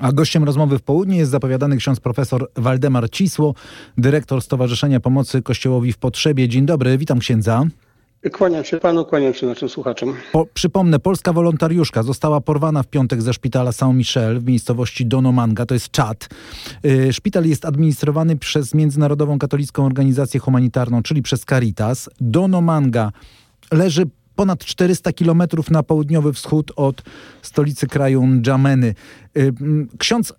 A gościem rozmowy w południe jest zapowiadany ksiądz profesor Waldemar Cisło, dyrektor Stowarzyszenia Pomocy Kościołowi w Potrzebie. Dzień dobry, witam księdza. Kłaniam się panu, kłaniam się naszym słuchaczom. Po, przypomnę, polska wolontariuszka została porwana w piątek ze szpitala Saint-Michel w miejscowości Donomanga, to jest Czad. Yy, szpital jest administrowany przez Międzynarodową Katolicką Organizację Humanitarną, czyli przez Caritas. Donomanga leży ponad 400 kilometrów na południowy wschód od stolicy kraju N'Djameny. Yy, ksiądz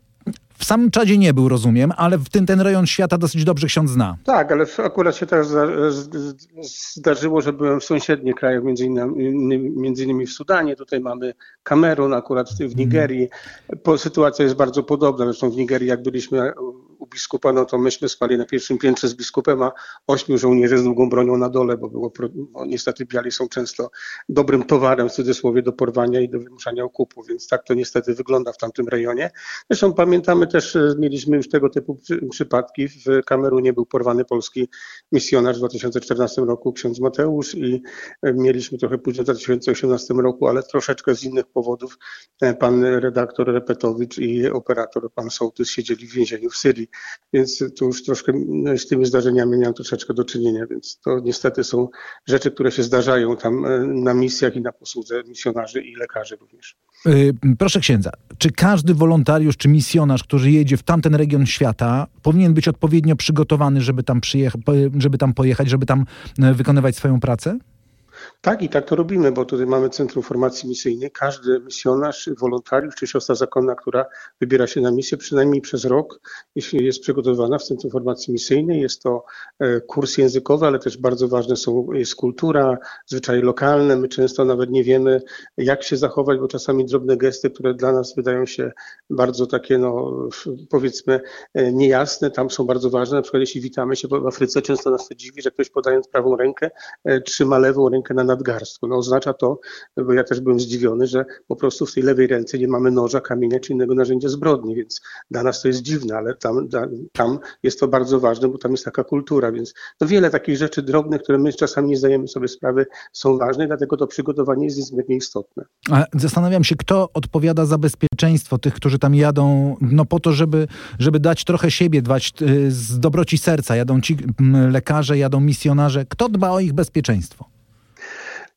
w samym Czadzie nie był, rozumiem, ale w tym ten rejon świata dosyć dobrze ksiądz zna. Tak, ale akurat się też zdarzyło, że byłem w sąsiednich krajach, między innymi, między innymi w Sudanie, tutaj mamy Kamerun, akurat w Nigerii. Sytuacja jest bardzo podobna, zresztą w Nigerii jak byliśmy biskupa, no to myśmy spali na pierwszym piętrze z biskupem, a ośmiu żołnierzy z długą bronią na dole, bo było, bo niestety biali są często dobrym towarem w cudzysłowie do porwania i do wymuszania okupu, więc tak to niestety wygląda w tamtym rejonie. Zresztą pamiętamy też, e, mieliśmy już tego typu przypadki. W Kamerunie był porwany polski misjonarz w 2014 roku, ksiądz Mateusz i e, mieliśmy trochę później w 2018 roku, ale troszeczkę z innych powodów e, pan redaktor Repetowicz i operator pan Sołtys siedzieli w więzieniu w Syrii więc tu już troszkę no, z tymi zdarzeniami miałem troszeczkę do czynienia, więc to niestety są rzeczy, które się zdarzają tam e, na misjach i na posłudze misjonarzy i lekarzy również. Yy, proszę księdza, czy każdy wolontariusz czy misjonarz, który jedzie w tamten region świata, powinien być odpowiednio przygotowany, żeby tam, żeby tam pojechać, żeby tam e, wykonywać swoją pracę? Tak i tak to robimy, bo tutaj mamy Centrum Formacji Misyjnej. Każdy misjonarz, wolontariusz czy siostra zakonna, która wybiera się na misję przynajmniej przez rok, jeśli jest przygotowana w Centrum Formacji Misyjnej. Jest to e, kurs językowy, ale też bardzo ważne są, jest kultura, zwyczaje lokalne. My często nawet nie wiemy, jak się zachować, bo czasami drobne gesty, które dla nas wydają się bardzo takie, no powiedzmy, e, niejasne, tam są bardzo ważne. Na przykład jeśli witamy się w Afryce, często nas to dziwi, że ktoś podając prawą rękę e, trzyma lewą rękę na nadgarstku. No oznacza to, bo ja też byłem zdziwiony, że po prostu w tej lewej ręce nie mamy noża, kamienia czy innego narzędzia zbrodni, więc dla nas to jest dziwne, ale tam, tam jest to bardzo ważne, bo tam jest taka kultura, więc no wiele takich rzeczy drobnych, które my czasami nie zdajemy sobie sprawy, są ważne, dlatego to przygotowanie jest niezmiernie istotne. Zastanawiam się, kto odpowiada za bezpieczeństwo tych, którzy tam jadą, no po to, żeby, żeby dać trochę siebie, dbać y, z dobroci serca. Jadą ci lekarze, jadą misjonarze. Kto dba o ich bezpieczeństwo?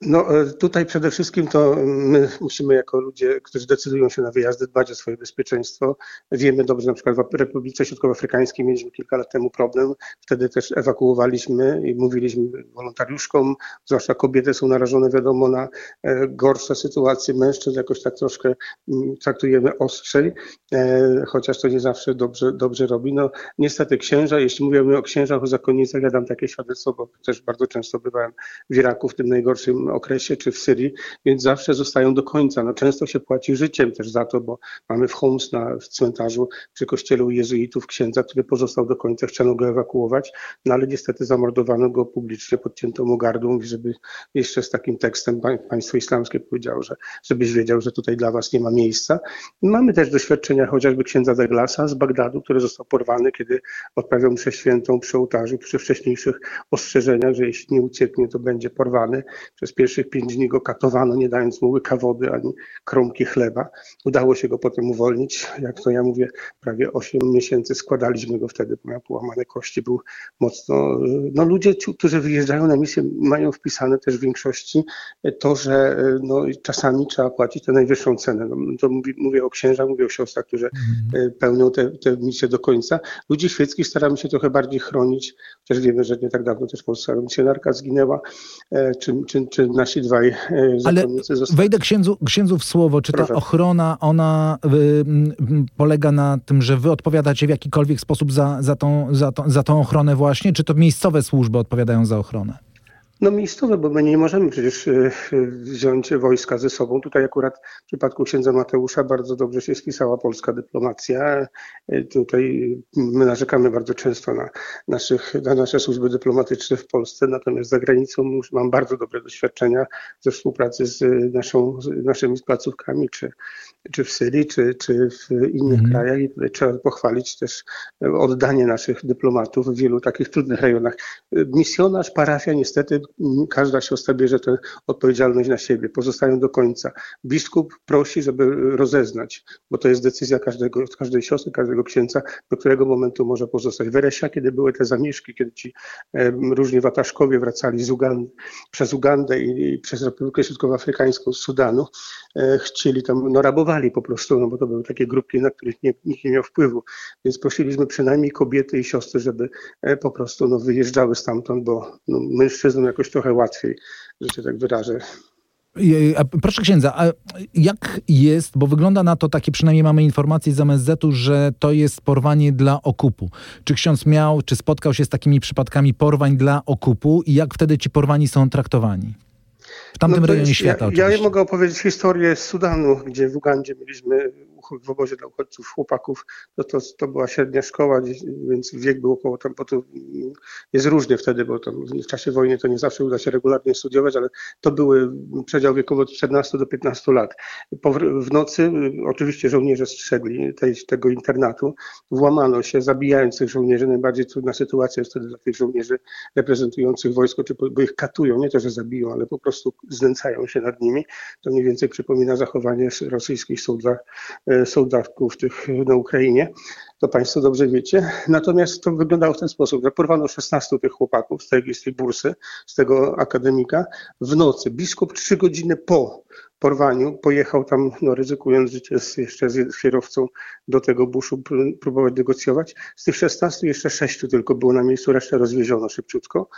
No e, tutaj przede wszystkim to my musimy jako ludzie, którzy decydują się na wyjazdy, dbać o swoje bezpieczeństwo. Wiemy dobrze, na przykład w Republice Środkowoafrykańskiej mieliśmy kilka lat temu problem. Wtedy też ewakuowaliśmy i mówiliśmy wolontariuszkom, zwłaszcza kobiety są narażone wiadomo na e, gorsze sytuacje, mężczyzn jakoś tak troszkę mm, traktujemy ostrzej, e, chociaż to nie zawsze dobrze, dobrze robi. No niestety księża, jeśli mówimy o księżach, o zakonnicach, ja dam takie świadectwo, bo też bardzo często bywałem w Iraku w tym najgorszym okresie, czy w Syrii, więc zawsze zostają do końca. No, często się płaci życiem też za to, bo mamy w Homs na, w cmentarzu przy kościele jezuitów księdza, który pozostał do końca, chciano go ewakuować, no ale niestety zamordowano go publicznie, podcięto mu gardło, żeby jeszcze z takim tekstem państwo islamskie powiedziało, że żebyś wiedział, że tutaj dla was nie ma miejsca. Mamy też doświadczenia chociażby księdza Deglasa z Bagdadu, który został porwany, kiedy odprawiał mszę świętą przy ołtarzu, przy wcześniejszych ostrzeżeniach, że jeśli nie ucieknie, to będzie porwany przez pierwszych pięć dni go katowano, nie dając mu łyka wody ani kromki chleba. Udało się go potem uwolnić. Jak to ja mówię, prawie 8 miesięcy składaliśmy go wtedy, bo miał połamane kości, był mocno... No ludzie, którzy wyjeżdżają na misję, mają wpisane też w większości to, że no, czasami trzeba płacić tę najwyższą cenę. No, to mówię, mówię o księżach, mówię o siostrach, którzy mm. pełnią tę misję do końca. Ludzi świeckich staramy się trochę bardziej chronić, chociaż wiemy, że nie tak dawno też polska misjonarka zginęła, e, czy, czy, czy nasi dwaj e, zostali. Wejdę księdzu, księdzu w słowo. Czy ta Proszę. ochrona, ona y, polega na tym, że wy odpowiadacie w jakikolwiek sposób za, za, tą, za, tą, za tą ochronę właśnie, czy to miejscowe służby odpowiadają za ochronę? No miejscowe, bo my nie możemy przecież e, wziąć wojska ze sobą. Tutaj akurat w przypadku księdza Mateusza bardzo dobrze się spisała polska dyplomacja. E, tutaj my narzekamy bardzo często na, naszych, na nasze służby dyplomatyczne w Polsce, natomiast za granicą już mam bardzo dobre doświadczenia ze współpracy z, naszą, z naszymi placówkami, czy czy w Syrii, czy, czy w innych mhm. krajach. I tutaj trzeba pochwalić też oddanie naszych dyplomatów w wielu takich trudnych rejonach. Misjonarz, parafia, niestety każda siostra bierze tę odpowiedzialność na siebie, pozostają do końca. Biskup prosi, żeby rozeznać, bo to jest decyzja każdego, każdej siostry, każdego księdza, do którego momentu może pozostać. Weresia, kiedy były te zamieszki, kiedy ci różni wataszkowie wracali z Ugandy, przez Ugandę i, i przez Republikę Środkowoafrykańską z Sudanu, e, chcieli tam, no rabowali po prostu, no bo to były takie grupki, na których nie, nikt nie miał wpływu. Więc prosiliśmy przynajmniej kobiety i siostry, żeby e, po prostu no, wyjeżdżały stamtąd, bo no, mężczyznom jakoś trochę łatwiej, że się tak wyrażę. Proszę księdza, a jak jest, bo wygląda na to, takie przynajmniej mamy informacje z MSZ-u, że to jest porwanie dla okupu. Czy ksiądz miał, czy spotkał się z takimi przypadkami porwań dla okupu i jak wtedy ci porwani są traktowani? W tamtym no rejonie świata ja. Ja mogę opowiedzieć historię z Sudanu, gdzie w Ugandzie mieliśmy w obozie dla uchodźców chłopaków, no to, to była średnia szkoła, więc wiek był około tam, bo to jest różnie wtedy, bo tam w czasie wojny to nie zawsze uda się regularnie studiować, ale to były przedział wiekowy od 14 do 15 lat. W nocy oczywiście żołnierze strzegli tej, tego internatu, włamano się, zabijając tych żołnierzy. Najbardziej trudna sytuacja jest wtedy dla tych żołnierzy reprezentujących wojsko, czy bo ich katują, nie to, że zabiją, ale po prostu znęcają się nad nimi. To mniej więcej przypomina zachowanie rosyjskich sołdza, sołdatków tych na Ukrainie, to Państwo dobrze wiecie. Natomiast to wyglądało w ten sposób, że porwano 16 tych chłopaków z tej, z tej bursy, z tego akademika w nocy. Biskup trzy godziny po porwaniu pojechał tam, no, ryzykując życie z, jeszcze z kierowcą do tego buszu próbować negocjować. Z tych 16 jeszcze 6 tylko było na miejscu, resztę rozwieziono szybciutko.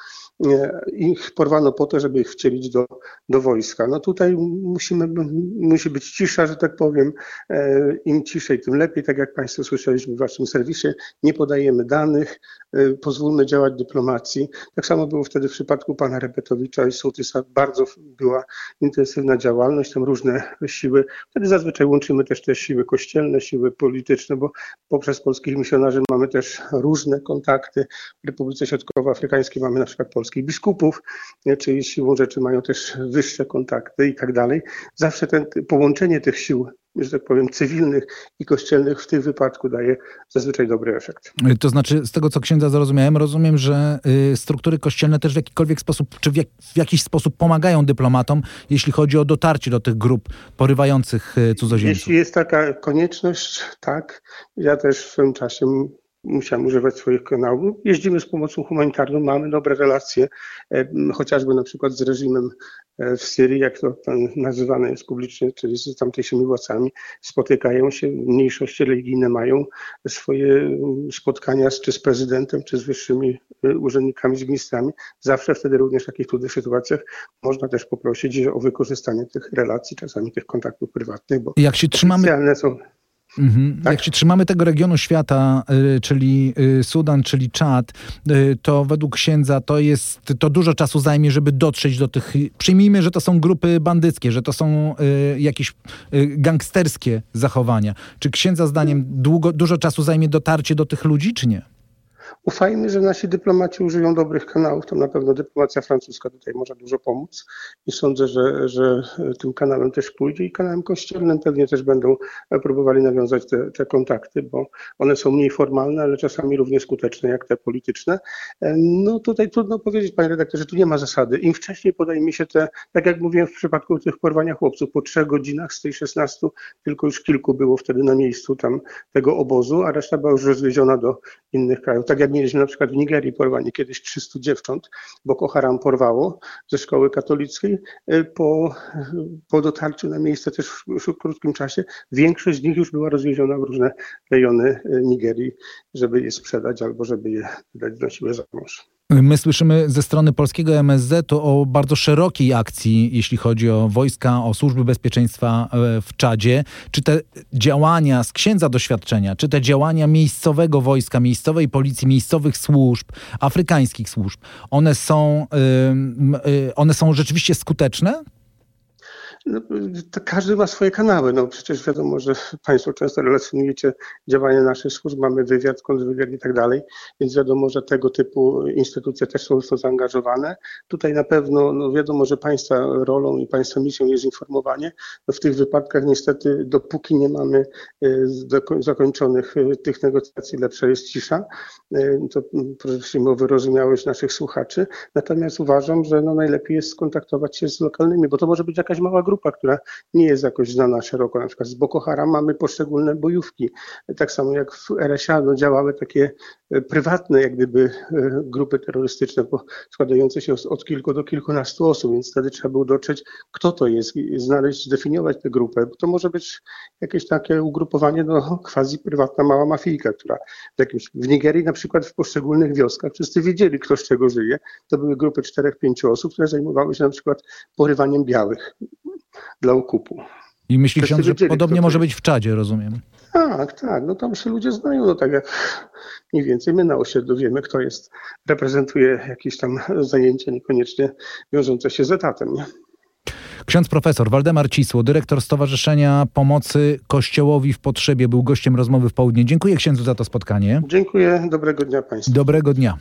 Ich porwano po to, żeby ich wcielić do, do wojska. No tutaj musimy, musi być cisza, że tak powiem. E, Im ciszej, tym lepiej. Tak jak Państwo słyszeliśmy w Waszym serwisie, nie podajemy danych, e, pozwólmy działać dyplomacji. Tak samo było wtedy w przypadku pana Repetowicza i Sołtysa. Bardzo była intensywna działalność, tam różne siły. Wtedy zazwyczaj łączymy też te siły kościelne, siły polityczne, bo poprzez polskich misjonarzy mamy też różne kontakty. W Republice Środkowoafrykańskiej mamy na przykład polskich biskupów, czyli siłą rzeczy mają też wyższe kontakty i tak dalej. Zawsze ten, połączenie tych sił że tak powiem, cywilnych i kościelnych w tym wypadku daje zazwyczaj dobry efekt. To znaczy, z tego co księdza zrozumiałem, rozumiem, że y, struktury kościelne też w jakikolwiek sposób, czy w, jak, w, jakiś sposób pomagają dyplomatom, jeśli chodzi o dotarcie do tych grup porywających y, cudzoziemców. Jeśli jest taka konieczność, tak. Ja też w swym czasie musiałem używać swoich kanałów. Jeździmy z pomocą humanitarną, mamy dobre relacje, e, chociażby na przykład z reżimem e, w Syrii, jak to nazywane jest publicznie, czyli z tamtejszymi władcami, spotykają się, mniejszości religijne mają swoje spotkania z, czy z prezydentem, czy z wyższymi e, urzędnikami, z ministrami. Zawsze wtedy również w takich trudnych sytuacjach można też poprosić o wykorzystanie tych relacji, czasami tych kontaktów prywatnych, bo jak się trzymamy... są Mhm. Tak? Jak się trzymamy tego regionu świata, y, czyli y, Sudan, czyli Czad, y, to według księdza to jest, to dużo czasu zajmie, żeby dotrzeć do tych, przyjmijmy, że to są grupy bandyckie, że to są jakieś gangsterskie zachowania. Czy księdza zdaniem długo, dużo czasu zajmie dotarcie do tych ludzi, czy nie? Ufajmy, że nasi dyplomaci użyją dobrych kanałów, to na pewno dyplomacja francuska tutaj może dużo pomóc i sądzę, że, że tym kanałem też pójdzie i kanałem kościelnym pewnie też będą próbowali nawiązać te, te kontakty, bo one są mniej formalne, ale czasami równie skuteczne jak te polityczne. No tutaj trudno powiedzieć, panie redaktorze, tu nie ma zasady. Im wcześniej podaje mi się te, tak jak mówiłem w przypadku tych porwania chłopców, po trzech godzinach z tej 16 tylko już kilku było wtedy na miejscu tam tego obozu, a reszta była już rozwieziona do innych krajów. Tak jak mieliśmy na przykład w Nigerii porwanie kiedyś 300 dziewcząt, Boko Haram porwało ze szkoły katolickiej. E, po, po dotarciu na miejsce też w, w krótkim czasie większość z nich już była rozwieziona w różne rejony e, Nigerii, żeby je sprzedać albo żeby je wydać na siłę za mąż. My słyszymy ze strony polskiego MSZ o bardzo szerokiej akcji, jeśli chodzi o wojska, o służby bezpieczeństwa e, w Czadzie. Czy te działania z księdza doświadczenia, czy te działania miejscowego wojska, miejscowej policji, miejscowych służb, afrykańskich służb, one są, one są rzeczywiście skuteczne? No, każdy ma swoje kanały. No przecież wiadomo, że Państwo często relacjonujecie działania naszych służb, mamy wywiad, kontrwywiad i tak dalej, więc wiadomo, że tego typu instytucje też są to zaangażowane. Tutaj na pewno no wiadomo, że Państwa rolą i Państwa misją jest informowanie. No w tych wypadkach niestety dopóki nie mamy zakończonych tych negocjacji, lepsza jest cisza. To prosimy o wyrozumiałość naszych słuchaczy. Natomiast uważam, że no najlepiej jest skontaktować się z lokalnymi, bo to może być jakaś mała grupa, która nie jest jakoś znana szeroko. Na przykład z Boko Haram mamy poszczególne bojówki. Tak samo jak w RSA no, działały takie prywatne jak gdyby e, grupy terrorystyczne składające się od kilku do kilkunastu osób, więc wtedy trzeba było dotrzeć, kto to jest, znaleźć, zdefiniować tę grupę, bo to może być jakieś takie ugrupowanie, no quasi prywatna mała mafijka, która w jakimś, w Nigerii na przykład w poszczególnych wioskach wszyscy wiedzieli, kto z czego żyje. To były grupy czterech, pięciu osób, które zajmowały się na przykład porywaniem białych dla okupu. I myśli ksiądz, że podobnie może być w Czadzie, rozumiem. Tak, tak. No tam się ludzie znają, no tak jak mniej więcej my na osiedlu wiemy, kto jest, reprezentuje jakieś tam zajęcia, niekoniecznie wiążące się z etatem. Nie? Ksiądz profesor Waldemar Cisło, dyrektor Stowarzyszenia Pomocy Kościołowi w Potrzebie, był gościem rozmowy w południe. Dziękuję księdzu za to spotkanie. Dziękuję, dobrego dnia Państwu. Dobrego dnia.